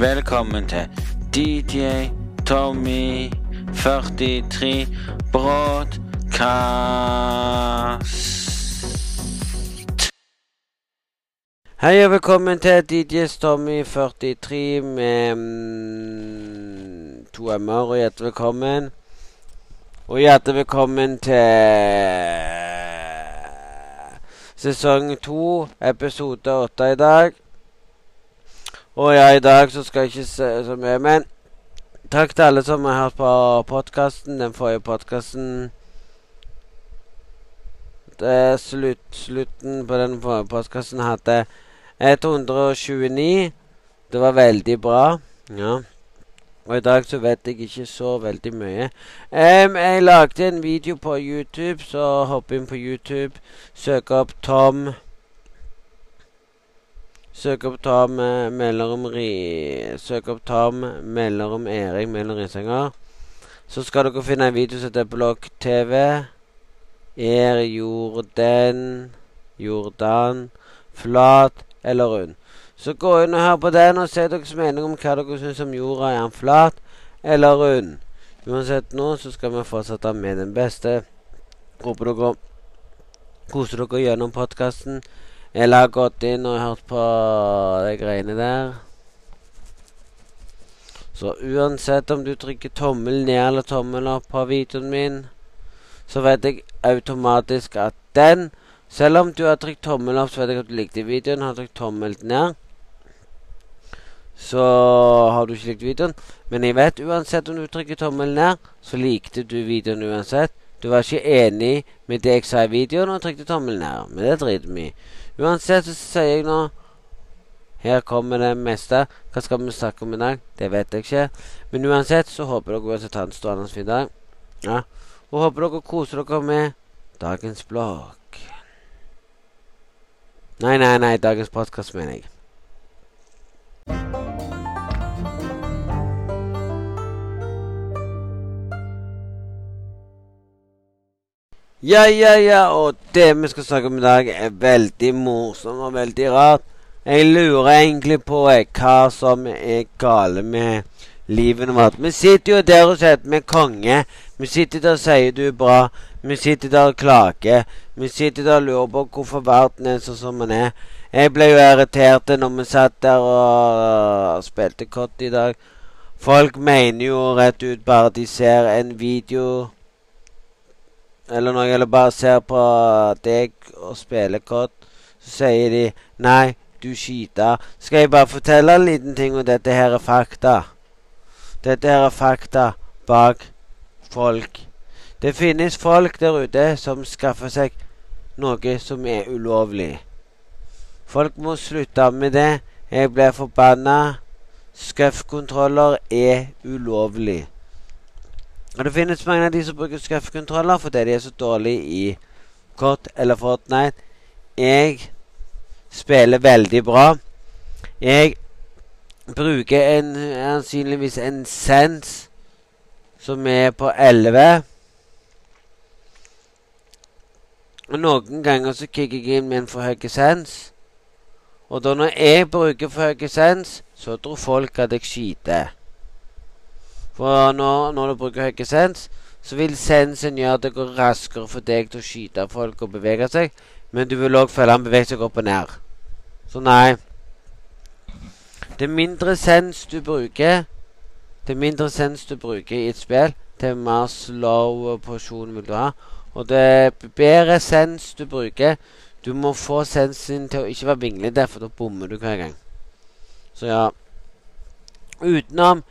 Velkommen til DJ Tommy 43 Broadcast. Hei og velkommen til DJ Tommy 43 med mm, to m-er, og hjertelig velkommen. Og hjertelig velkommen til sesong to, episode åtte i dag. Og ja, i dag så skal jeg ikke se så mye, men takk til alle som har hørt på podkasten, den forrige podkasten. Slutt, slutten på den forrige podkasten hadde 129. Det var veldig bra. Ja. Og i dag så vet jeg ikke så veldig mye. Um, jeg lagde en video på YouTube, så hopp inn på YouTube. Søk opp Tom. Søk opp Tom mellom ri... Søk opp Tom mellom Erik mellom Risanger. Så skal dere finne en video som heter Blokk-TV. Er jorden Jordan flat eller rund? Så gå inn og hør på den, og se deres mening om hva dere syns om jorda. Er den flat eller rund? Uansett nå, så skal vi fortsette med den beste. Håper dere koser dere gjennom podkasten. Eller har gått inn og hørt på de greiene der. Så uansett om du trykker tommel ned eller tommel opp på videoen min, så vet jeg automatisk at den Selv om du har trykt tommel opp, så vet jeg at du likte videoen. Har trykt tommel ned, så har du ikke likt videoen. Men jeg vet uansett om du trykker tommel ned, så likte du videoen uansett. Du var ikke enig med det jeg sa i videoen, og trykte tommel ned. Men det driter vi i. Uansett så sier jeg nå Her kommer det meste. Hva skal vi snakke om i dag? Det vet jeg ikke. Men uansett så håper dere uansett har en strålende fin dag. Ja. Og håper dere koser dere med dagens blogg. Nei, nei, nei. Dagens podkast, mener jeg. Ja, ja, ja, og det vi skal snakke om i dag, er veldig morsomt og veldig rart. Jeg lurer egentlig på jeg, hva som er gale med livet vårt. Vi sitter jo der og sier at vi er konge. Vi sitter der og sier du er bra. Vi sitter der og klager. Vi sitter der og lurer på hvorfor verden er sånn som den er. Jeg ble jo irritert når vi satt der og spilte kott i dag. Folk mener jo rett ut bare de ser en video eller når jeg bare ser på deg og spiller kort, så sier de Nei, du skiter. Skal jeg bare fortelle en liten ting, og dette her er fakta. Dette her er fakta bak folk. Det finnes folk der ute som skaffer seg noe som er ulovlig. Folk må slutte med det. Jeg blir forbanna. Skuffkontroller er ulovlig. Og det finnes mange av de som bruker skreftkontroller fordi de er så dårlige i kort eller Fortnite. Jeg spiller veldig bra. Jeg bruker en, sannsynligvis en sens som er på 11. Og noen ganger så kicker jeg inn med en for høy sens. Og da når jeg bruker for høy sens, så tror folk at jeg skyter. For når, når du bruker høy sens, så vil sensen gjøre at det går raskere for deg til å skyte folk og bevege seg. Men du vil òg føle han beveger seg opp og ned. Så nei. Det mindre sens du bruker, det mindre sens du bruker i et spill, til mer slow porsjon vil du ha. Og det bedre sens du bruker Du må få sensen til å ikke være vinglete, for da bommer du hver gang. Så ja. Utenom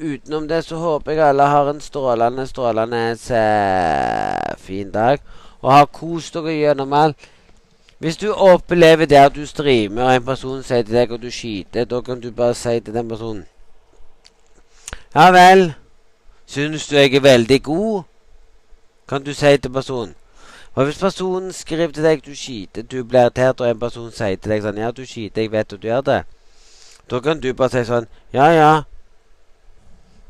utenom det så håper jeg alle har en strålende, strålende eh, fin dag. Og har kost dere gjennom alt. Hvis du opplever det at du streamer, og en person sier til deg at du skyter, da kan du bare si til den personen Ja vel, syns du jeg er veldig god? Kan du si til personen. Og hvis personen skriver til deg at du skyter, du blir irritert, og en person sier til deg sånn Ja, du skyter, jeg vet at du gjør det. Da kan du bare si sånn Ja, ja,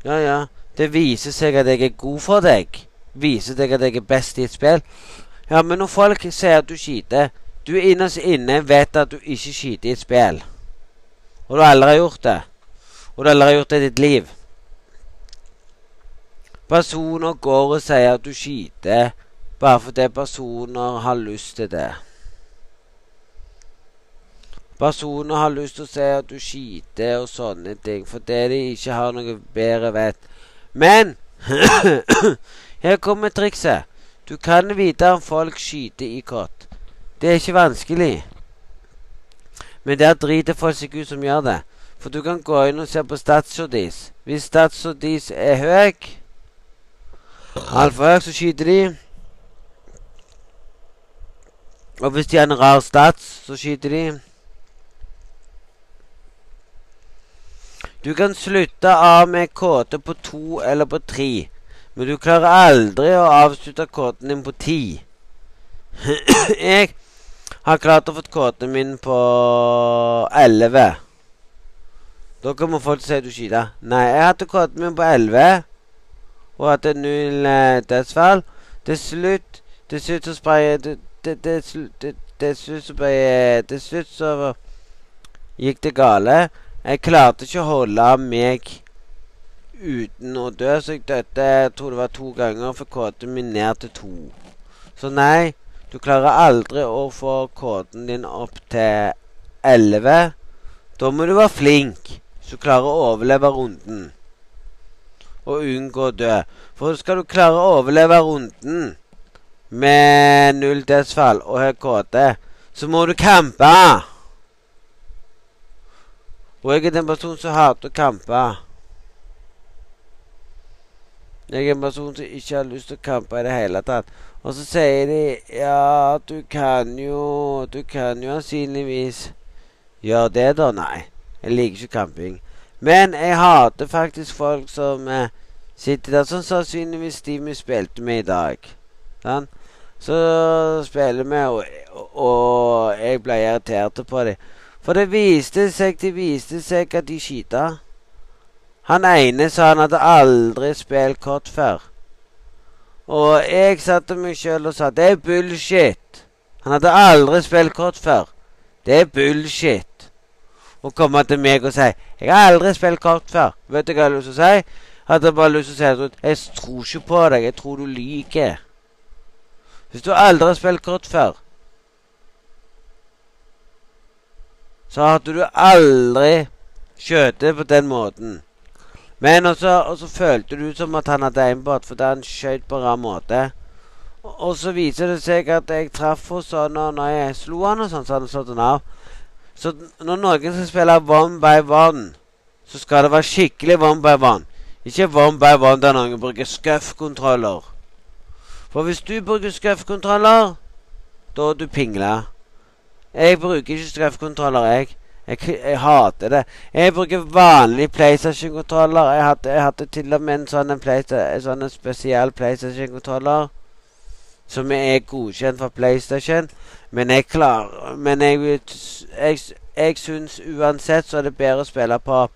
ja, ja. Det viser seg at jeg er god for deg. Viser deg at jeg er best i et spill. Ja, men når folk sier at du skyter Du innerst inne vet at du ikke skyter i et spill. Og du har aldri gjort det. og du aldri har gjort det i ditt liv. Personer går og sier at du skyter bare fordi personer har lyst til det. Personer har lyst til å si at du skiter og sånne ting, fordi de ikke har noe bedre vett. Men her kommer trikset. Du kan vite om folk skyter i kott. Det er ikke vanskelig. Men der driter folk seg ut som gjør det. For du kan gå inn og se på statsa deres. Hvis statsa deres er høy, altfor høy, så skyter de. Og hvis de har en rar stats, så skyter de. Du kan slutte av med kåte på to eller på tre, men du klarer aldri å avslutte kåten din på ti. Jeg har klart å få kåten min på elleve. Da kommer folk til å si du skyter. Nei, jeg hadde kåten min på elleve og hadde null eh, dødsfall. Til slutt Til slutt så sprayer Til slutt så ble Til slutt så gikk det gale. Jeg klarte ikke å holde meg uten å dø, så jeg døde jeg tror det var to ganger for koden min ned til to. Så nei, du klarer aldri å få koden din opp til elleve. Da må du være flink, så du klarer å overleve runden. Og unngå å dø. For skal du klare å overleve runden med null dødsfall og høy KD, så må du campe. Og jeg er den personen som hater å kampe. Jeg er en person som ikke har lyst til å kampe i det hele tatt. Og så sier de ja, du kan jo Du kan jo sannsynligvis gjøre det, da. Nei, jeg liker ikke camping. Men jeg hater faktisk folk som eh, sitter der, sånn sannsynligvis de vi spilte med i dag. Sånn? Så spiller vi, og, og jeg ble irritert på dem. For det viste seg, det viste seg at de skita. Han ene sa han hadde aldri spilt kort før. Og jeg satte meg sjøl og sa det er bullshit. Han hadde aldri spilt kort før. Det er bullshit. Å komme til meg og si 'Jeg har aldri spilt kort før'. Vet du hva jeg har lyst til å si? Hadde bare lyst til å si at jeg tror ikke på deg. Jeg tror du lyver. Hvis du aldri har spilt kort før, så hadde du aldri skjøt på den måten. Men også, også følte du som at han hadde aimbot fordi han skjøt på rar måte. Og, så viser det seg at jeg traff henne sånn når jeg slo han og sånn, så hadde han slått henne av. Så når noen skal spille one by one, så skal det være skikkelig one by one. Ikke one by one der noen bruker scuff-kontroller. For hvis du bruker scuff-kontroller, da er du pingla. Jeg bruker ikke strømkontroller, jeg. jeg. jeg. hater det. Jeg bruker vanlig PlayStation-kontroller. Jeg jeg hadde til og med en sånn, sånn spesiell PlayStation-kontroller som er godkjent for PlayStation. Men jeg klarer Men jeg, jeg, jeg syns uansett så er det bedre å spille på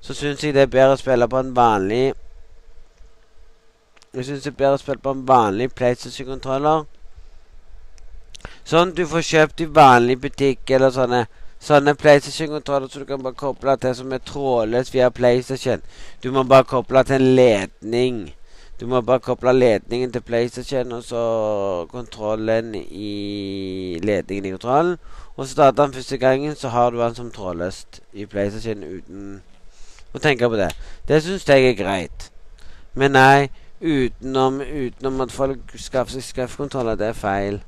Så syns jeg det er bedre å spille på en vanlig Jeg syns det er bedre å spille på en vanlig PlayStation-kontroller. Sånn du får kjøpt i vanlig butikk, eller sånne Sånne PlayStation-kontroller som du kan bare koble til som er trådløs via PlayStation. Du må bare koble til en ledning. Du må bare koble ledningen til PlayStation og så kontrollen i ledningen i kontrollen. Og så starter den første gangen, så har du den som trådløst i PlayStation uten å tenke på det. Det syns jeg er greit. Men nei, utenom, utenom at folk skaffer seg skaffekontroller, det er feil.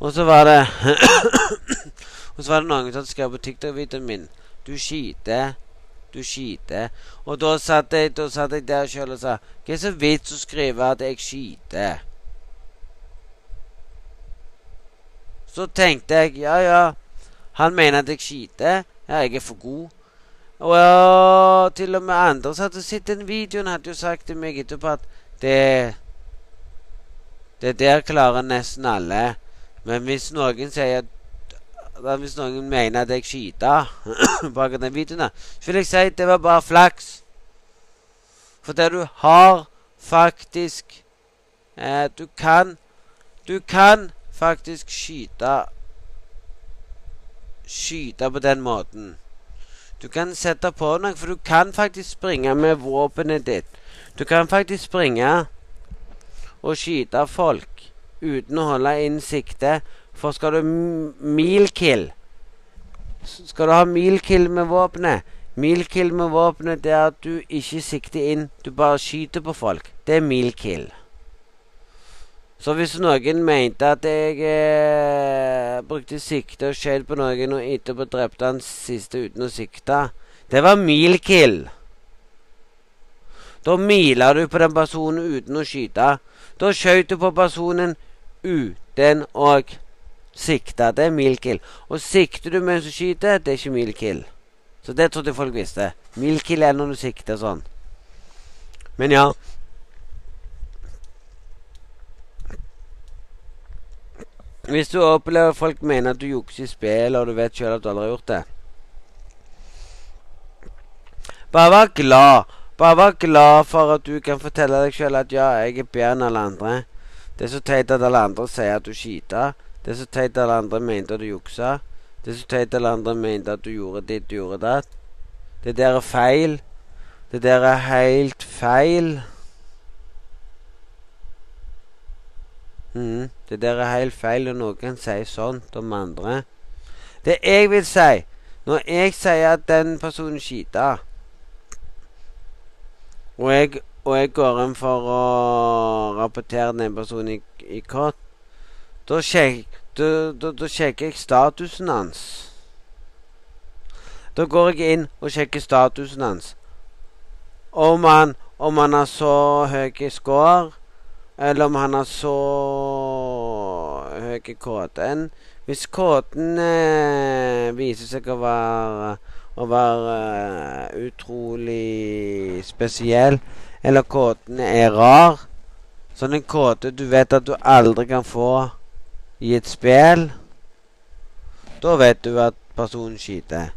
Og så var det Og så var det noen som skrev på TikTok-videoen min Du skiter. Du skiter. Og da satt jeg, da satt jeg der sjøl og sa Hva er så vits å skrive at jeg skiter? Så tenkte jeg ja, ja. Han mener at jeg skiter. Ja, jeg er for god. Og ja, til og med andre som hadde sett den videoen, hadde jo sagt til meg etterpå at det Det der klarer nesten alle. Men hvis noen sier Hvis noen mener at jeg skyter bak den videoen, så vil jeg si at det var bare flaks. For det du har faktisk eh, Du kan Du kan faktisk skyte Skyte på den måten. Du kan sette på noe, for du kan faktisk springe med våpenet ditt. Du kan faktisk springe og skyte folk uten å holde inn sikte. For skal du milkill Skal du ha milkill med våpenet Milkill med våpenet det er at du ikke sikter inn, du bare skyter på folk. Det er milkill. Så hvis noen mente at jeg eh, brukte sikte og skjøt på noen og etterpå drepte han siste uten å sikte Det var milkill. Da miler du på den personen uten å skyte. Da skjøt du på personen uten å sikte. Det er milkill. Og sikter du mens du skyter, det er ikke milkill. Så det trodde folk visste. Milkill er når du sikter sånn. Men ja. Hvis du opplever at folk mener at du jukser i spill, og du vet sjøl at du aldri har gjort det Bare vær glad. Bare vær glad for at du kan fortelle deg sjøl at ja, jeg er bedre enn alle andre. Det er så teit at alle andre sier at du skiter. Det er så teit at alle andre mente at du juksa. Det er så teit at alle andre mente at du gjorde ditt, du gjorde datt. Det der er feil. Det der er helt feil. Mm, det der er helt feil når noen sier sånt om andre. Det jeg vil si Når jeg sier at den personen skiter og jeg, og jeg går inn for å rapportere den ene personen i, i kort, da, sjek, sjekker jeg statusen hans. Da går jeg inn og sjekker statusen hans. Om han, om han har så høy score eller om han har så høy KT-en. Hvis KT-en eh, viser seg å være, å være uh, utrolig spesiell, eller KT-en er rar Sånn en kåte du vet at du aldri kan få i et spill, da vet du at personen skyter.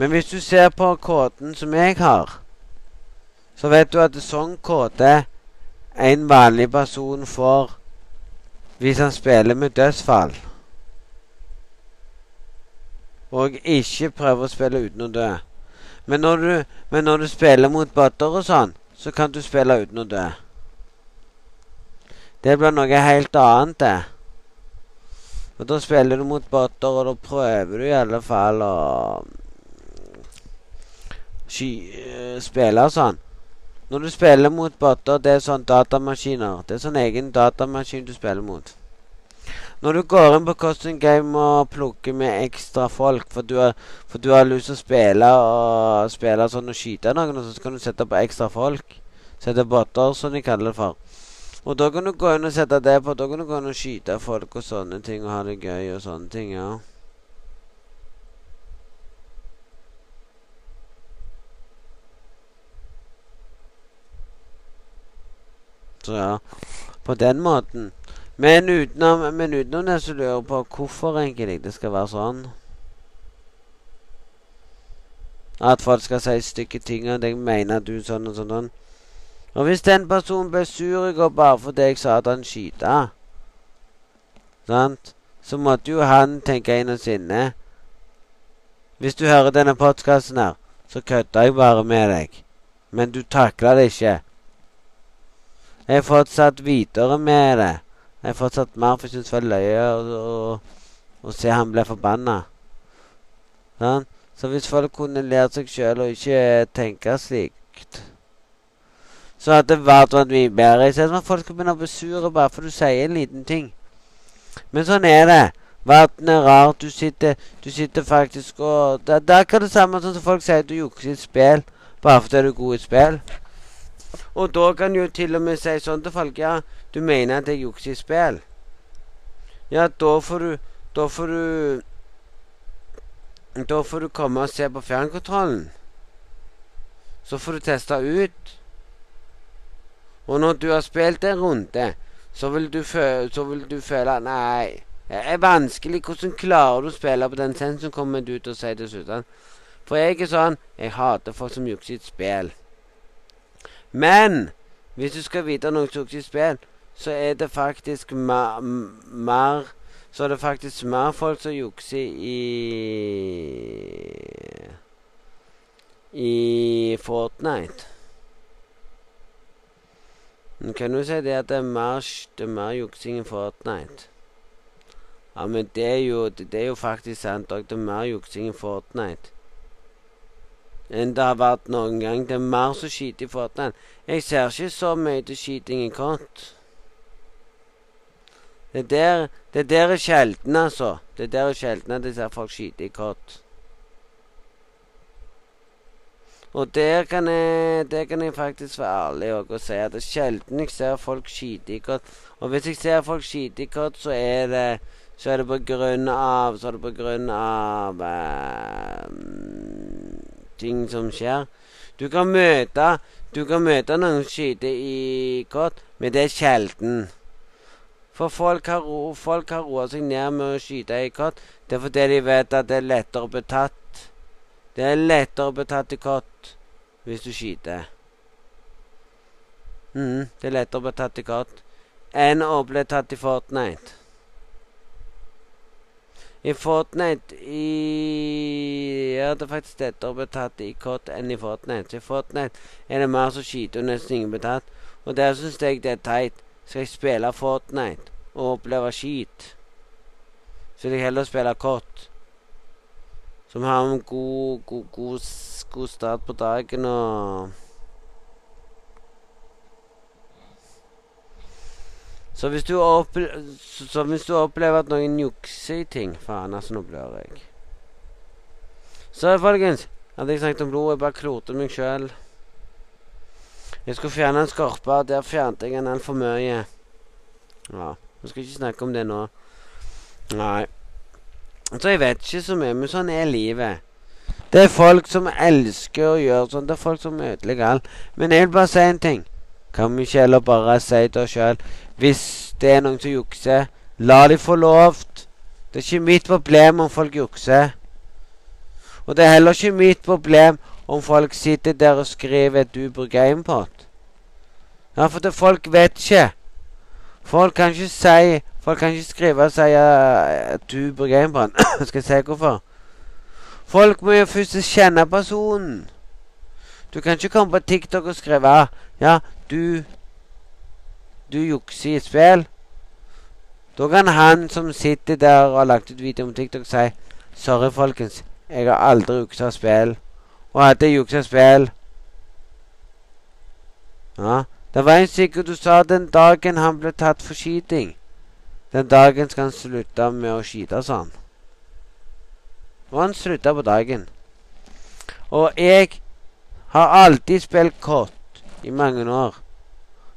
Men hvis du ser på KT-en som jeg har, så vet du at sånn kåte en vanlig person får hvis han spiller med dødsfall. Og ikke prøve å spille uten å dø. Men når du, men når du spiller mot botter og sånn, så kan du spille uten å dø. Det blir noe helt annet, det. Og Da spiller du mot botter, og da prøver du i alle fall å sky, spille sånn. Når du spiller mot botter, det er sånn datamaskiner. Det er sånn egen datamaskin du spiller mot. Når du går inn på Custom Game og plukker med ekstra folk for du, har, for du har lyst til å spille og spille sånn og skyte noen, og så kan du sette på ekstra folk. Sette botter, som de kaller det for. Og da kan du gå inn og sette det på. Da kan du gå inn og skyte folk og sånne ting og ha det gøy og sånne ting. ja. Så ja, på den måten. Men utenom, men utenom det så lurer jeg på hvorfor egentlig det skal være sånn. At folk skal si stygge ting og deg, mener du sånn og sånn. sånn. Og hvis den personen ble sur i går bare fordi jeg sa at han skyta, sant, så måtte jo han tenke inn og sinne. Hvis du hører denne postkassen her, så kødder jeg bare med deg. Men du takla det ikke. Jeg har fortsatt videre med det. Jeg har fortsatt mer, for jeg syns det var løye å se han bli forbanna. Sånn? Så hvis folk kunne lært seg sjøl og ikke tenke slikt Så hadde det vært mye bedre. Istedenfor at folk skal begynne å bli sure bare for du sier en liten ting. Men sånn er det. Verden er rar. Du sitter, du sitter faktisk og Det, det er akkurat det samme som folk sier at du jukser i et spill bare fordi du er god i et spill. Og da kan du jo til og med si sånn til folk Ja, du mener at jeg jukser i spill? Ja, da får du Da får du Da får du komme og se på fjernkontrollen. Så får du teste ut. Og når du har spilt en runde, så vil du, føle, så vil du føle Nei, det er vanskelig. Hvordan klarer du å spille på den sensoren, kommer du til å si slutt. For jeg er sånn Jeg hater folk som jukser i et spill. Men hvis du skal vite noe spill, så er det faktisk mer Så er det faktisk mer folk som jukser i i Fortnite. Men kan du si det at det er mer, det er mer juksing i Fortnite? Ja, men det er jo, det, er jo faktisk sant òg. Det er mer juksing i Fortnite enn det har vært noen gang. Det er mer som skyter i Fortnite. Jeg ser ikke så mye til skyting i kont. Det der, det der er sjelden, altså. Det der er sjelden at jeg ser folk skyte i kott. Og der kan jeg, der kan jeg faktisk være ærlig og si at det er sjelden jeg ser folk skyte i kott. Og hvis jeg ser folk skyte i kott, så er det så er det på grunn av Så er det på grunn av eh, ting som skjer. Du kan møte Du kan møte noen skyter i kott, men det er sjelden. For folk har, ro, folk har roa seg ned med å skyte i kott. Det er fordi de vet at det er lettere å bli tatt det er lettere å bli tatt i kott hvis du skyter. Mm, det er lettere å bli tatt i kott enn å bli tatt i Fortnite. I Fortnite i Ja, det er faktisk lettere å bli tatt i kott enn i Fortnite. Så I Fortnite er det mer som skyter, og nesten ingen blir tatt. Og der syns jeg det er teit. Skal jeg spille Fortnite og oppleve skit, så vil jeg heller spille kort. som har en god, god, god, god start på dagen og Så hvis, så hvis du opplever at noen jukser i ting Faen, altså, nå blør jeg. Så folkens, hadde jeg snakket om blod. Jeg bare klote meg sjøl. Jeg skulle fjerne en skorpe, og der fjernet jeg en altfor mye. Ja, vi skal ikke snakke om det nå. Nei. Så jeg vet ikke så mye, men sånn er livet. Det er folk som elsker å gjøre sånn. Det er folk som ødelegger alt. Men jeg vil bare si en ting. Kan vi ikke heller bare si til oss sjøl Hvis det er noen som jukser, la de få lov. Det er ikke mitt problem om folk jukser. Og det er heller ikke mitt problem om folk sitter der og skriver at du bruker Gamepot. Ja, for det folk vet ikke. Folk kan ikke si Folk kan ikke skrive og si at du bruker brann. Skal jeg si hvorfor? Folk må jo først kjenne personen. Du kan ikke komme på TikTok og skrive Ja, du Du jukser i spill. Da kan han som sitter der og har lagt ut video om TikTok, si Sorry, folkens. Jeg har aldri juksa spill. Og hadde jeg juksa spill Ja. Det var en sikkert du sa den dagen han ble tatt for skyting. Den dagen skal han slutte med å skyte, sa han. Og han slutta på dagen. Og jeg har alltid spilt kort i mange år.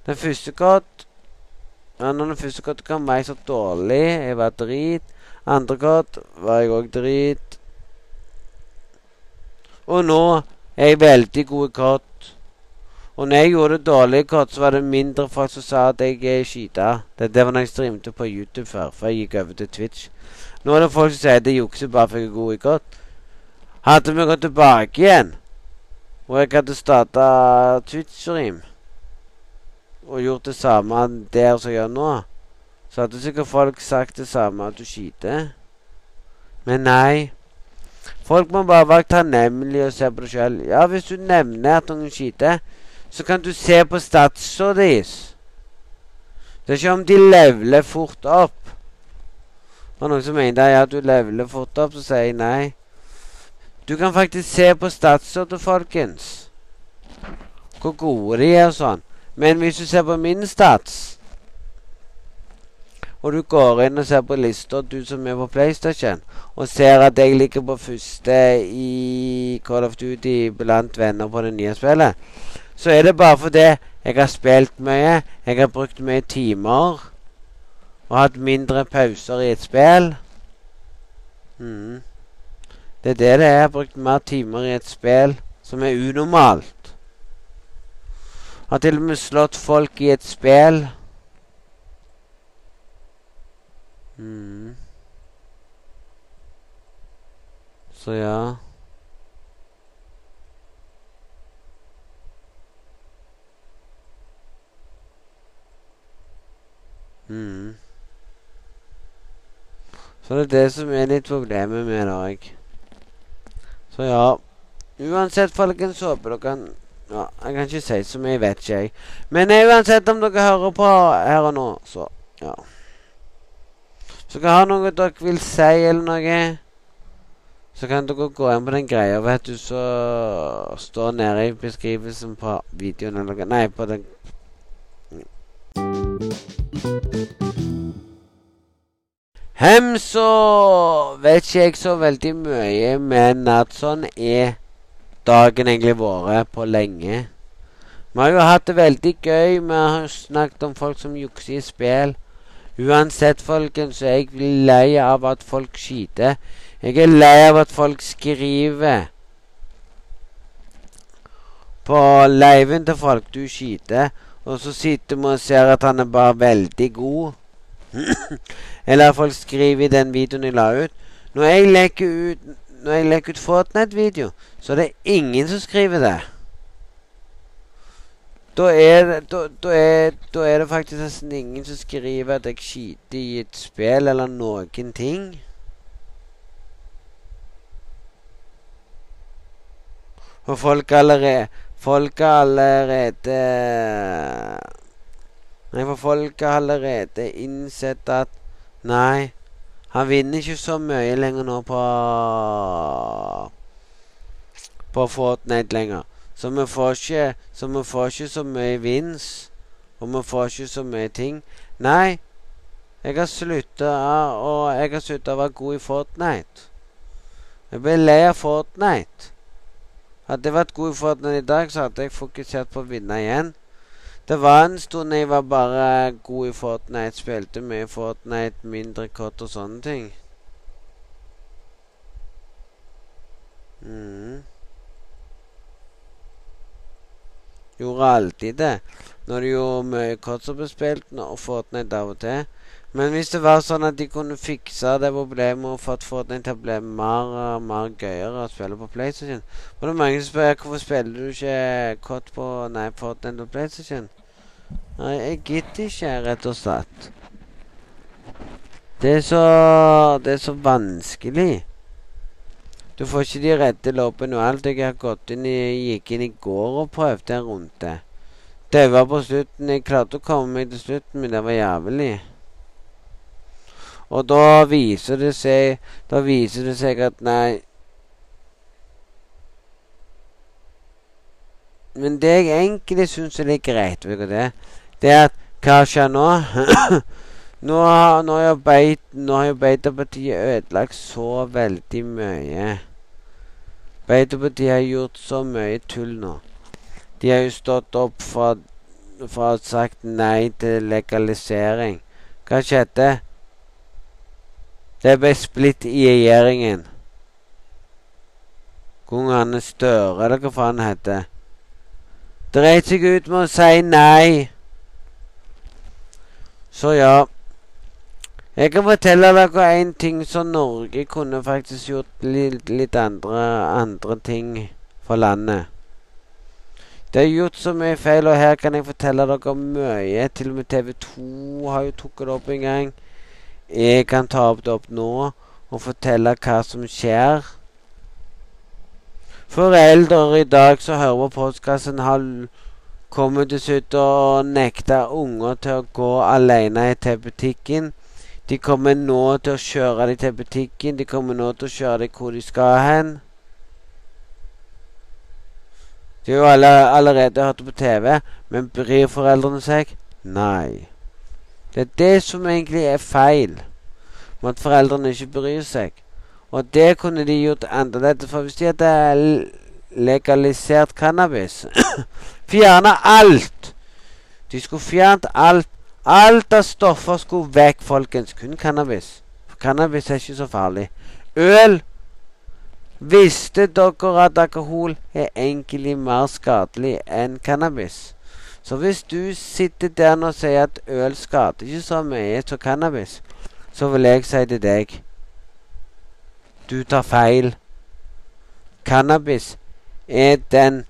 Den første kort ja, Når den første kort kom, var jeg så dårlig. Jeg var drit. Andre kort var jeg òg drit. Og nå er jeg veldig god i kott. Og når jeg gjorde det dårlig kort, så var det mindre folk som sa at jeg er skita. Det, det var når jeg streamte på YouTube før, før jeg gikk over til Twitch. Nå er det folk som sier at jeg jukser bare for jeg er god i kort. Hadde vi gått tilbake igjen, og jeg hadde starta Twitch-stream og gjort det samme der som jeg gjør nå, så hadde sikkert folk sagt det samme at du skiter. Men nei. Folk må bare være takknemlige og se på det sjøl. Ja, hvis du nevner at noen skyter så kan du se på statsa deres. Det er ikke om de leveler fort opp. Og noen som mener ja, du leveler fort opp, så sier jeg nei. Du kan faktisk se på statsa til folkens. Hvor gode de er og sånn. Men hvis du ser på min stats, og du går inn og ser på lista, du som er på PlayStation, og ser at jeg ligger på første i Call of Duty blant venner på det nye spillet så er det bare fordi jeg har spilt mye, jeg har brukt mye timer og hatt mindre pauser i et spill. Mm. Det er det det er. Jeg har brukt mer timer i et spill som er unormalt. Har til og med slått folk i et spill. Mm. Så ja. Mm. Så det er det som er litt problemet med det òg. Så ja. Uansett, folkens, håper dere kan Ja, jeg kan ikke si så mye, vet ikke jeg. Men uansett om dere hører på her og nå, så ja. Så dere har noe dere vil si eller noe, så kan dere gå inn på den greia, vet du, så står nede i beskrivelsen på videoen eller noe Nei, på den Hem, så vet ikke jeg så veldig mye, men at sånn er dagen egentlig vært på lenge. Vi har jo hatt det veldig gøy. Vi har snakket om folk som jukser i spill. Uansett, folkens, er jeg lei av at folk skyter. Jeg er lei av at folk skriver på leiven til folk du skyter, og så sitter vi og ser at han er bare veldig god. Eller folk skriver i den videoen jeg la ut. Når jeg leker ut jeg legger ut Fortnite-video, så er det ingen som skriver det. Da er, da, da, er, da er, det faktisk nesten ingen som skriver at jeg skiter i et spill eller noen ting. Og folk allerede Folk allerede Nei, for folk har allerede innsett at Nei, han vinner ikke så mye lenger nå på På Fortnite lenger. Så vi får ikke Så vi får ikke så mye vins. Og vi får ikke så mye ting. Nei, jeg har slutta å jeg har slutta å være god i Fortnite. Jeg ble lei av Fortnite. Hadde jeg vært god i Fortnite i dag, så hadde jeg fokusert på å vinne igjen. Det var en stund jeg var bare god i Fortnite. Spilte mye Fortnite, mindre kort og sånne ting. Mm. Gjorde alltid det. Når det gjorde mye kort som ble spilt, og Fortnite av og til. Men hvis det var sånn at de kunne fikse det problemet og fått Fortnite til å bli mer og mer gøyere å spille på PlayStation Men det er mange som spør hvorfor spiller du ikke kort på nei, Fortnite og PlayStation. Nei, jeg gidder ikke, rett og slett. Det er så Det er så vanskelig. Du får ikke de redde lobbene og alt. Jeg har gått inn i, gikk inn i går og prøvde en runde. Daua på slutten. Jeg klarte å komme meg til slutten, men det var jævlig. Og da viser det seg Da viser det seg at nei Men det jeg egentlig syns er litt greit, det, det er at Hva skjer nå? nå, har, nå, har beit, nå har Arbeiderpartiet ødelagt så veldig mye. Arbeiderpartiet har gjort så mye tull nå. De har jo stått opp for, å ha sagt nei til legalisering. Hva skjedde? Det ble splitt i regjeringen. Kong Anne Støre, eller hva faen heter dreit seg ut med å si nei. Så ja. Jeg kan fortelle dere en ting som Norge kunne faktisk gjort litt, litt andre, andre, ting for landet. Det er gjort så mye feil, og her kan jeg fortelle dere mye. Til og med TV2 har jo tatt det opp en gang. Jeg kan ta opp det opp nå og fortelle hva som skjer. Foreldre i dag som hører på postkassen, har kommet slutt og nekta unger til å gå alene til butikken. De kommer nå til å kjøre dem til butikken. De kommer nå til å kjøre dem hvor de skal hen. De har jo alle, allerede hørt det på TV, men bryr foreldrene seg? Nei. Det er det som egentlig er feil, med at foreldrene ikke bryr seg. Og det kunne de gjort annerledes. For hvis de hadde legalisert cannabis Fjerna alt! De skulle fjernet alt. Alt av stoffer skulle vekk, folkens. Kun cannabis. For cannabis er ikke så farlig. Øl Visste dere at alkohol er egentlig mer skadelig enn cannabis? Så hvis du sitter der og sier at øl skader ikke så mye som cannabis, så vil jeg si til deg du tar feil. Cannabis er den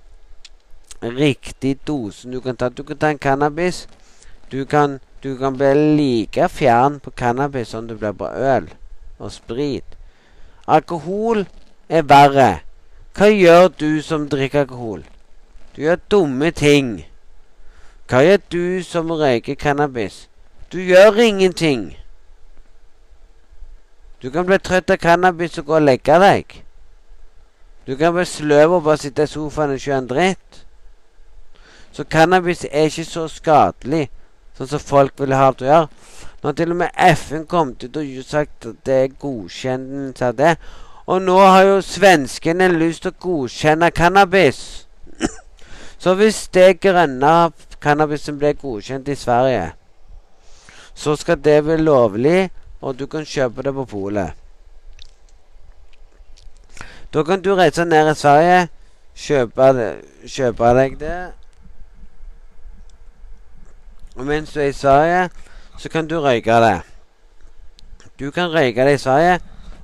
riktige dosen du kan ta. Du kan ta en cannabis. Du kan, du kan bli like fjern på cannabis som du blir på øl og sprit. Alkohol er verre. Hva gjør du som drikker alkohol? Du gjør dumme ting. Hva gjør du som røyker cannabis? Du gjør ingenting. Du kan bli trøtt av cannabis og gå og legge deg. Du kan bli sløv og bare sitte i sofaen og en dritt. Så cannabis er ikke så skadelig sånn som folk vil ha det å gjøre. Når til og med FN kom ut og sagt at det er godkjennelse av det. Og nå har jo svenskene lyst til å godkjenne cannabis. så hvis det grønne cannabisen blir godkjent i Sverige, så skal det bli lovlig, og du kan kjøpe det på polet. Da kan du reise ned i Sverige, kjøpe, kjøpe deg det og mens du er i Sverige, så kan du røyke det. Du kan røyke det i Sverige,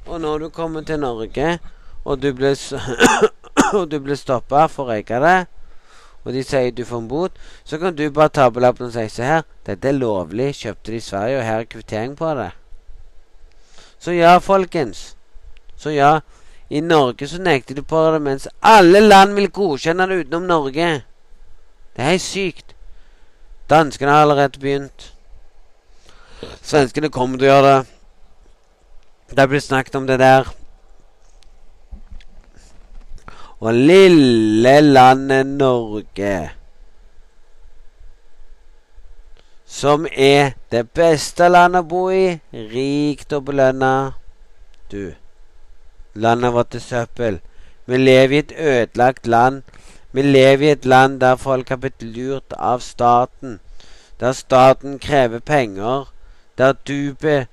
og når du kommer til Norge, og du blir, og du blir stoppa for å røyke det, og de sier du får en bot, så kan du bare ta på lappen og si se her, dette er lovlig, kjøpte det i Sverige, og her er kvittering på det. Så ja, folkens. Så ja, i Norge så nekter de på det, mens alle land vil godkjenne det utenom Norge. Det er helt sykt. Danskene har allerede begynt. Svenskene kommer til å gjøre det. Det blir snakket om det der. Og lille landet Norge, som er det beste landet å bo i, rikt og belønna Du, landet vårt er søppel. Vi lever i et ødelagt land vi lever i et land der folk har blitt lurt av staten. Der staten krever penger. Der du be...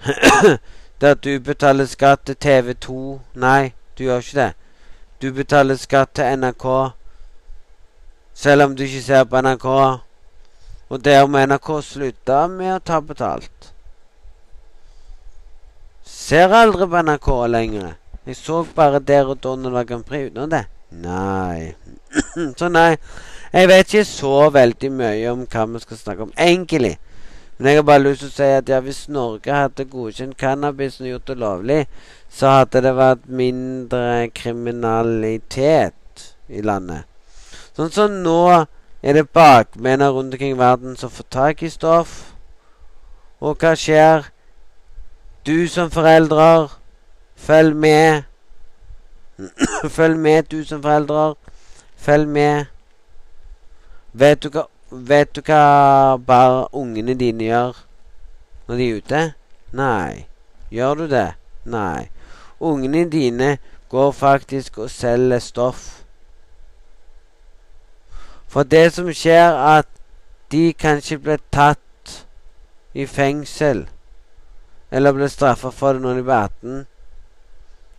der du betaler skatt til TV 2 Nei, du gjør ikke det. Du betaler skatt til NRK selv om du ikke ser på NRK. Og der må NRK slutte med å ta betalt. Ser aldri på NRK lenger. Jeg så bare der og da når det var Grand Prix utenom det. Nei. så nei, jeg vet ikke så veldig mye om hva vi skal snakke om, egentlig. Men jeg har bare lyst til å si at ja, hvis Norge hadde godkjent cannabis og gjort det lovlig, så hadde det vært mindre kriminalitet i landet. Sånn som nå er det bakmenn rundt omkring i verden som får tak i stoff. Og hva skjer? Du som foreldre, følg med. følg med, du som foreldre. Følg med. Vet du hva, vet du hva bare ungene dine gjør når de er ute? Nei. Gjør du det? Nei. Ungene dine går faktisk og selger stoff. For det som skjer, er at de kanskje blir tatt i fengsel. Eller blir straffa for det når de blir 18.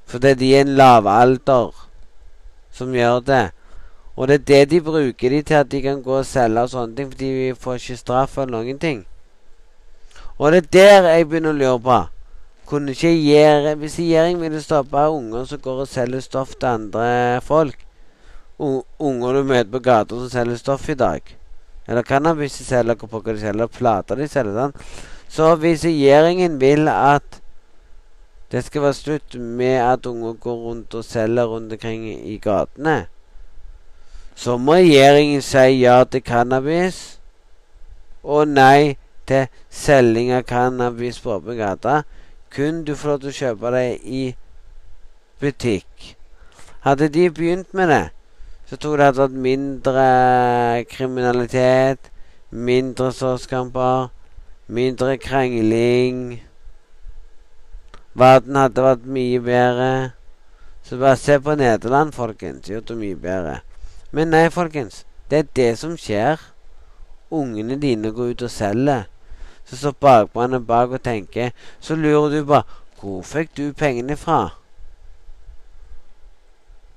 Fordi de er en lavalder som gjør det. Og det er det de bruker de til at de kan gå og selge og sånne ting, fordi vi får ikke straff eller noen ting. Og det er der jeg begynner å lure på. Kunne ikke gjøre Hvis regjeringen ville stoppe unger som går og selger stoff til andre folk Unger du møter på gata som selger stoff i dag. Eller cannabis de selger, pokker de selger, plater de selger. sånn. Så hvis regjeringen vil at det skal være slutt med at unger går rundt og selger rundt omkring i gatene, så må regjeringen si ja til cannabis og nei til selging av cannabis på åpen gate. Kun du får lov til å kjøpe det i butikk. Hadde de begynt med det, så tror jeg det hadde vært mindre kriminalitet, mindre slåsskamper, mindre krangling. Verden hadde vært mye bedre. Så bare se på Nederland, folkens. Gjort det mye bedre. Men nei, folkens. Det er det som skjer. Ungene dine går ut og selger. Så står bakmannen bak og tenker. Så lurer du bare Hvor fikk du pengene fra?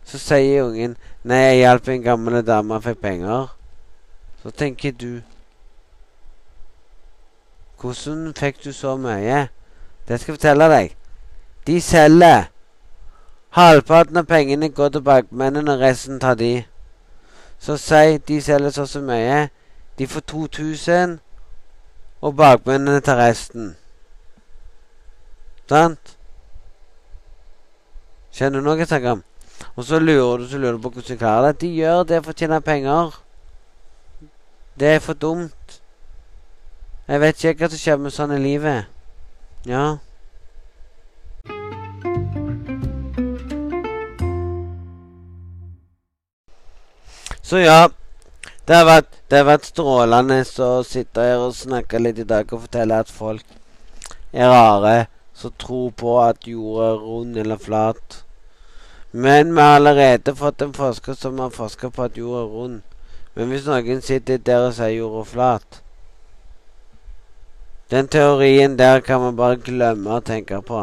Så sier ungen Nei, jeg hjalp en gammel dame og fikk penger. Så tenker du Hvordan fikk du så mye? Det skal jeg fortelle deg. De selger. Halvparten av pengene går til bakmennene, resten tar de. Så si de selger så så mye. De får 2000, og bakmennene tar resten. Sant? Skjønner du noe jeg snakker om? Og så lurer du så lurer du på hvordan klarer det. De gjør det for å tjene penger. Det er for dumt. Jeg vet ikke hva som skjer med sånn i livet. Ja. Så ja. Det har vært, det har vært strålende å sitte her og snakke litt i dag og fortelle at folk er rare som tror på at jorda er rund eller flat. Men vi har allerede fått en forsker som har forska på at jorda er rund. Men hvis noen sitter der og sier jorda er flat Den teorien der kan man bare glemme å tenke på.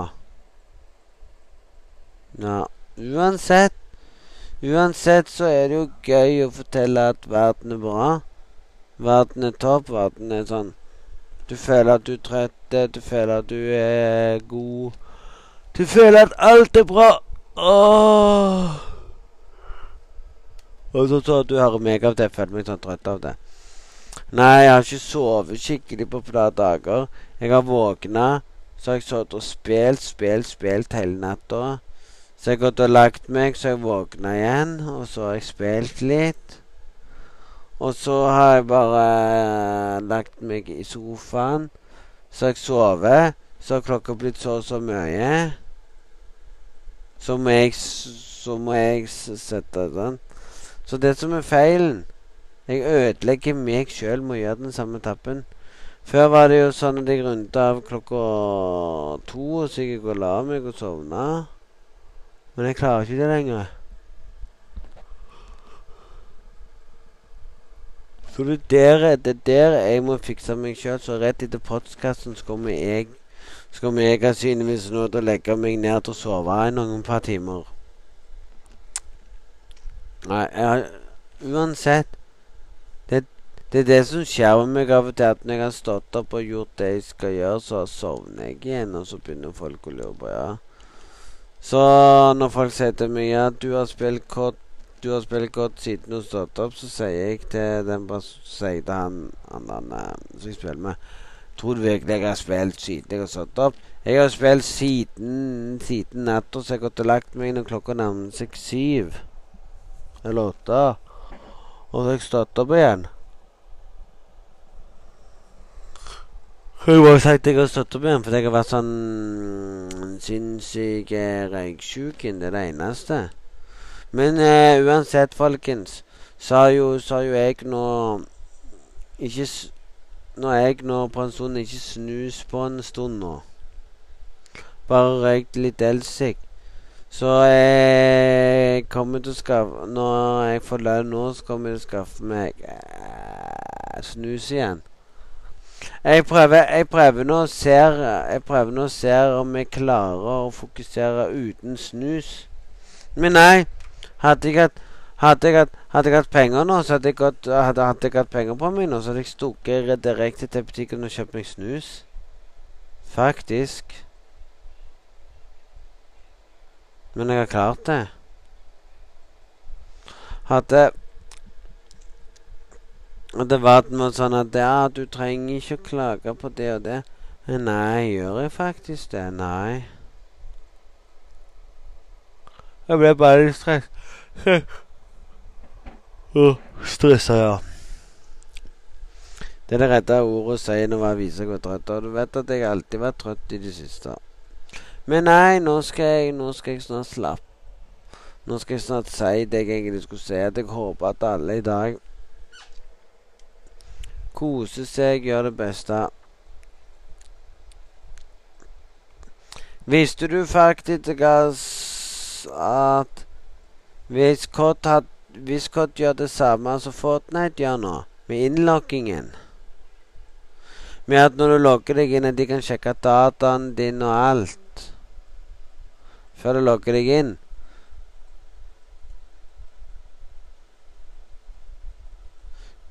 Ja, uansett Uansett så er det jo gøy å fortelle at verden er bra. Verden er topp. Verden er sånn Du føler at du er trøtt, du føler at du er god. Du føler at alt er bra. Åh. Og så jeg du hører meg av det. Jeg føler meg sånn trøtt av det. Nei, jeg har ikke sovet skikkelig på flere dager. Jeg har våkna, så har jeg sittet og spilt, spilt, spilt hele natta. Så jeg har gått og lagt meg, så jeg våkna igjen, og så har jeg spilt litt. Og så har jeg bare uh, lagt meg i sofaen, så har jeg sovet. Så har klokka blitt så og så mye. Så må jeg, så må jeg sette den. Så det som er feilen Jeg ødelegger meg sjøl med å gjøre den samme tappen. Før var det jo sånn at jeg runda av klokka to, så jeg og la meg og sovna. Men jeg klarer ikke det lenger. Så det er der, det der jeg må fikse meg sjøl. Så rett etter postkassen så kommer jeg skal jeg sannsynligvis nå til å legge meg ned til å sove i noen par timer. Nei, jeg, uansett det, det, er det som skjer med meg av og til, at når jeg har stått opp og gjort det jeg skal gjøre, så sovner jeg igjen, og så begynner folk å lure på ja. Så når folk sier til meg at du har spilt godt, du har spilt godt siden du stått opp, så sier jeg til den sier til han, han, han eh, som jeg spiller med Tror virkelig jeg har spilt siden jeg har stått opp? Jeg har spilt siden, siden natta, så jeg har gått og lagt meg når klokka nærmer seg syv. Eller åtte. Og så har jeg stått opp igjen. Jeg har sagt jeg har stått opp igjen fordi jeg har vært sånn sinnssyk røyksjuk. Det er det eneste. Men uh, uansett, folkens, så har jo, jo jeg nå ikke Nå er jeg nå på en stund ikke snus på en stund nå. Bare røykt litt elsig. Så jeg kommer til å skaffe Når jeg får lønn nå, så kommer jeg til å skaffe meg eh, snus igjen. Jeg prøver, jeg prøver nå å se Jeg prøver nå å se om jeg klarer å fokusere uten snus. Men nei. Hadde jeg hatt hadde jeg, hatt, hadde jeg hatt penger nå, så hadde jeg, gått, hadde, hadde jeg hatt penger på meg nå, så hadde jeg stukket direkte til butikken og kjøpt meg snus. Faktisk. Men jeg har klart det. Hadde det var noe sånn at Ja, du trenger ikke å klage på det og det. Nei, gjør jeg faktisk det? Nei. Jeg ble bare litt stress. Stressa, ja. Det er det rette ordet å si når man viser hvor trøtt Og du vet at jeg alltid har vært trøtt i det siste. Men nei, nå skal jeg, nå skal jeg snart slappe. Nå skal jeg snart si det jeg egentlig skulle si. At jeg håper at alle i dag Kose seg, gjør det beste. Visste du faktisk at hvis Kott hvis COD gjør det samme som Fortnite gjør nå, med innloggingen. Med at når du logger deg inn, at de kan sjekke dataen din og alt. Før du logger deg inn.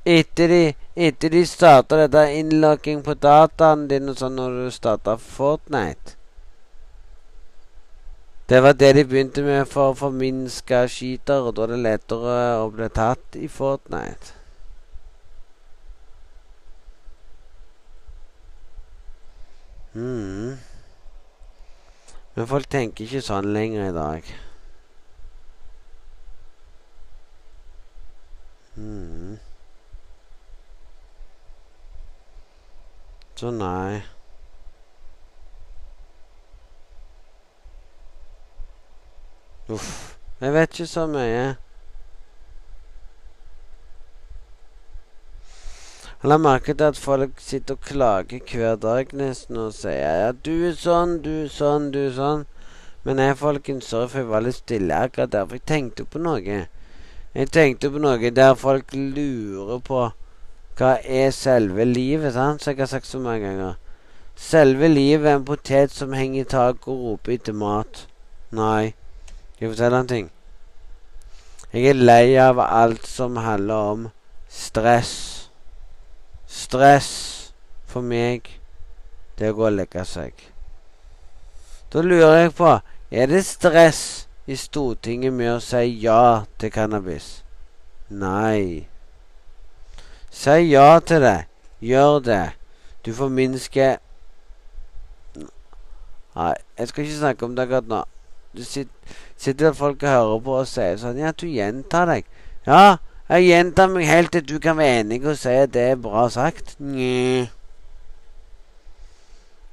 Etter de, de starta dette innlogging på dataen din og sånn når du starta Fortnite det var det de begynte med for å forminske skytere, og da er det lettere å bli tatt i Fortnite. Mm. Men folk tenker ikke sånn lenger i dag. Mm. Så nei. Uff. Jeg vet ikke så mye. Jeg la merke til at folk sitter og klager hver dag nesten og sier ja, du er sånn, du er sånn, du er sånn. Men jeg, folkens, sorry for jeg var litt stille akkurat der, for jeg tenkte på noe. Jeg tenkte på noe der folk lurer på hva er selve livet, sant? som jeg har sagt så mange ganger. Selve livet er en potet som henger i taket og roper etter mat. Nei. Skal jeg fortelle en ting? Jeg er lei av alt som handler om stress. Stress for meg, det å gå og legge seg. Da lurer jeg på Er det stress i Stortinget med å si ja til cannabis? Nei. Si ja til det. Gjør det. Du forminsker Nei, jeg skal ikke snakke om det akkurat nå. Du sitter, sitter folk og hører på og sier sånn Ja, du gjentar deg. Ja, jeg gjentar meg helt til du kan være enig og si at det er bra sagt. Nye.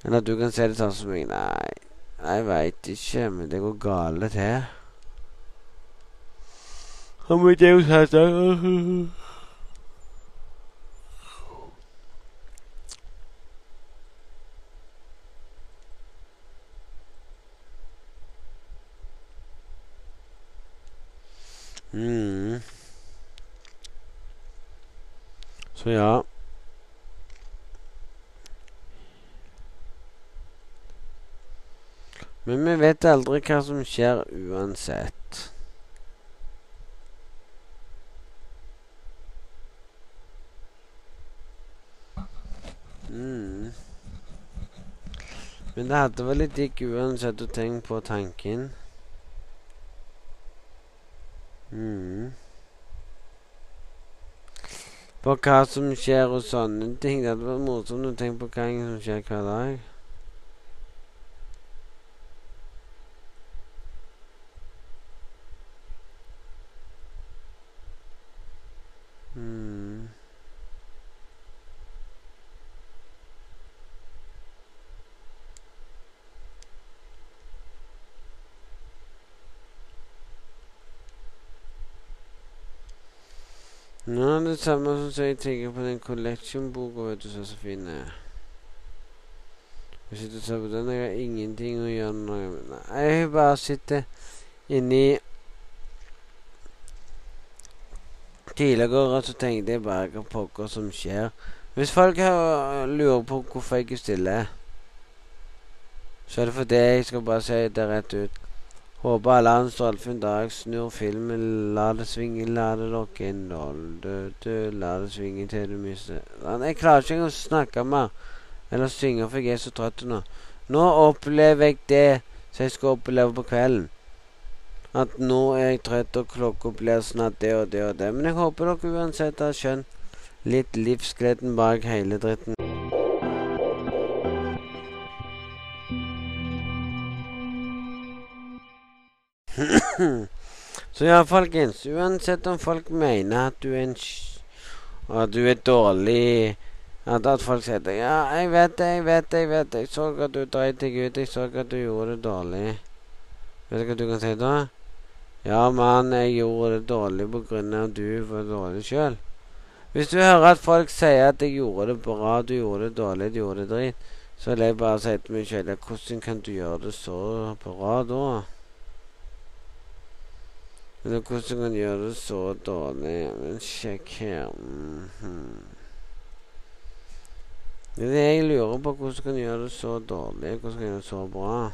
Eller at du kan si det sånn som meg. Nei, jeg veit ikke, men det går gale til. Han må ikke jo sagt det? Mm. Så ja. Men vi vet aldri hva som skjer uansett. Mm. Men det hadde vært litt digg uansett å tenke på tanken. Mm. På hva som skjer og sånne ting. Det hadde vært morsomt å tenke på hva som skjer hver dag. Nå er det samme som jeg tenker på den collection-boka, vet du, så så fin er. Jeg sitter og ser på den, jeg har ingenting å gjøre noe med. Nei, jeg bare sitter inni Tidligere så tenkte jeg bare hva pokker som skjer. Hvis folk har, lurer på hvorfor jeg ikke stiller, så er det fordi jeg skal bare si det rett ut. Håper alle har en dag. Snur filmen, la det svinge, la det lokke inn. La det svinge til du mister Jeg klarer ikke engang å snakke mer eller synge, for jeg er så trøtt nå. Nå opplever jeg det som jeg skal oppleve på kvelden. At nå er jeg trøtt, og klokka blir snart det og det og det. Men jeg håper dere uansett har skjønt litt livsgleden bak hele dritten. Så ja, folkens. Uansett om folk mener at du er en At du er dårlig at, at folk sier det. Ja, jeg vet det, jeg vet det, jeg vet det. Jeg så at du dreit deg ut. Jeg så at du gjorde det dårlig. Vet du hva du kan si da? Ja, mann, jeg gjorde det dårlig på grunn av du var dårlig sjøl. Hvis du hører at folk sier at jeg gjorde det bra, du gjorde det dårlig, du gjorde det dritt, så vil jeg bare si til meg sjøl hvordan kan du gjøre det så bra da? Eller hvordan kan gjøre det så dårlig? Men sjekk her mm -hmm. Det er det jeg lurer på. Hvordan kan gjøre det så dårlig? Hvordan kan gjøre det så bra?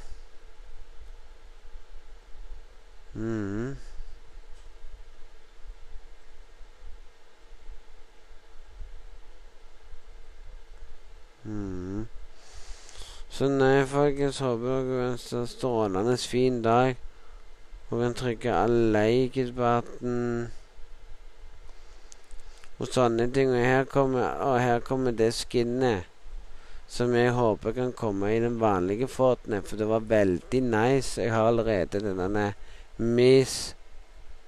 Mm. Mm. Så nei, folkens, håper dere har en strålende fin dag. Og kan trykke all like-button og sånne ting. Og her kommer, og her kommer det skinnet som jeg håper kan komme i den vanlige Fortnite, for det var veldig nice. Jeg har allerede denne Miss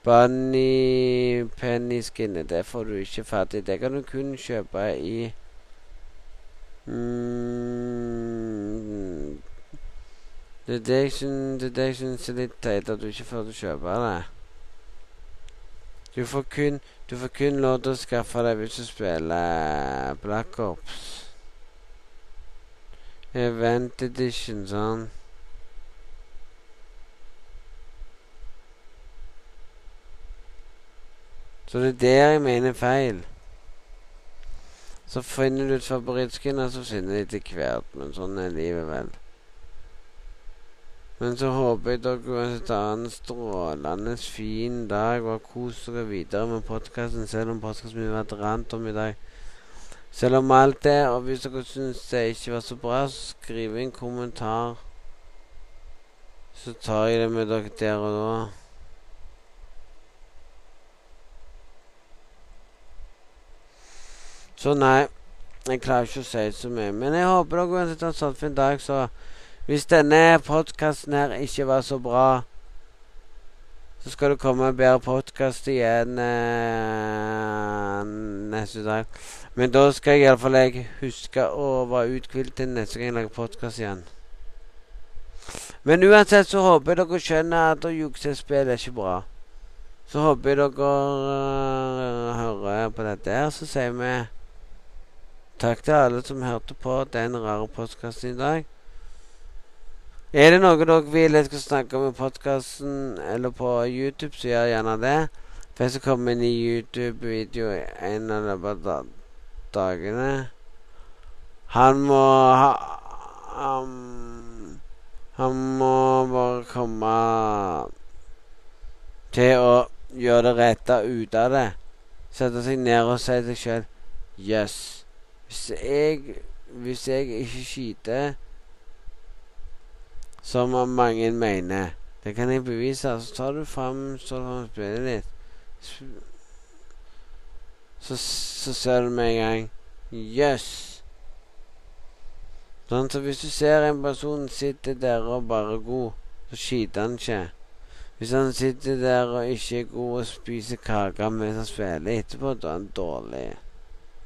Bunny Penny-skinnet. det får du ikke fatt i. Det kan du kun kjøpe i mm, Det er det jeg syns er litt teit at du ikke får kjøpe det. Du får kun du får kun lov til å skaffe deg hvis du spiller Black Ops. Event Edition, sånn. Så det er der jeg mener feil. Så finner du ut favorittskin, og så finner de til hvert. Men sånn er livet, vel. Men så håper jeg dere uansett har en strålende fin dag og koser dere videre med podkasten, selv om podkasten min har vært rant om i dag. Selv om alt det, og hvis dere syns det ikke var så bra, så skriv en kommentar. Så tar jeg det med dere der og da. Så nei, jeg klarer ikke å si så mye. Men jeg håper dere uansett har en sånn fin dag, så hvis denne podkasten her ikke var så bra, så skal det komme en bedre podkast igjen eh, neste dag. Men da skal jeg iallfall jeg huske å være uthvilt til neste gang jeg lager podkast igjen. Men uansett så håper jeg dere skjønner at å jukse spill er ikke bra. Så håper jeg dere uh, hører på dette her. Så sier vi takk til alle som hørte på den rare podkasten i dag. Er det noe dere vil jeg skal snakke om i podkasten eller på YouTube, så gjør gjerne det. For jeg skal komme inn i YouTube-video en av løpet av dagene. Han må ha um, Han må bare komme til å gjøre det rette ut av det. Sette seg ned og si til seg sjøl Yes. Hvis jeg, hvis jeg ikke skyter som mange mener. Det kan jeg bevise. Så tar du fram spillet ditt. Så, så ser du med en gang Jøss! Yes. Sånn, så hvis du ser en person sitter der og bare god, så skyter han ikke. Hvis han sitter der og ikke er god og spiser kake mens han spiller etterpå, da er han dårlig.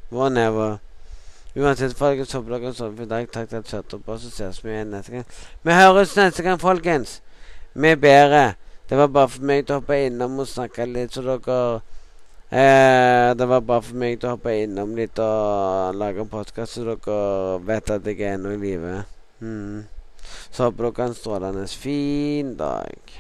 Whatever. Uansett, folkens, håper dere har sovet i dag. Takk til at dere hørte på, så ses vi igjen neste gang. Vi høres neste gang, folkens. Vi er bedre. Det var bare for meg til å hoppe innom og snakke litt, så dere eh, Det var bare for meg til å hoppe innom litt og lage en podkast, så dere vet at jeg er ennå i live. Mm. Så håper dere har en strålende fin dag.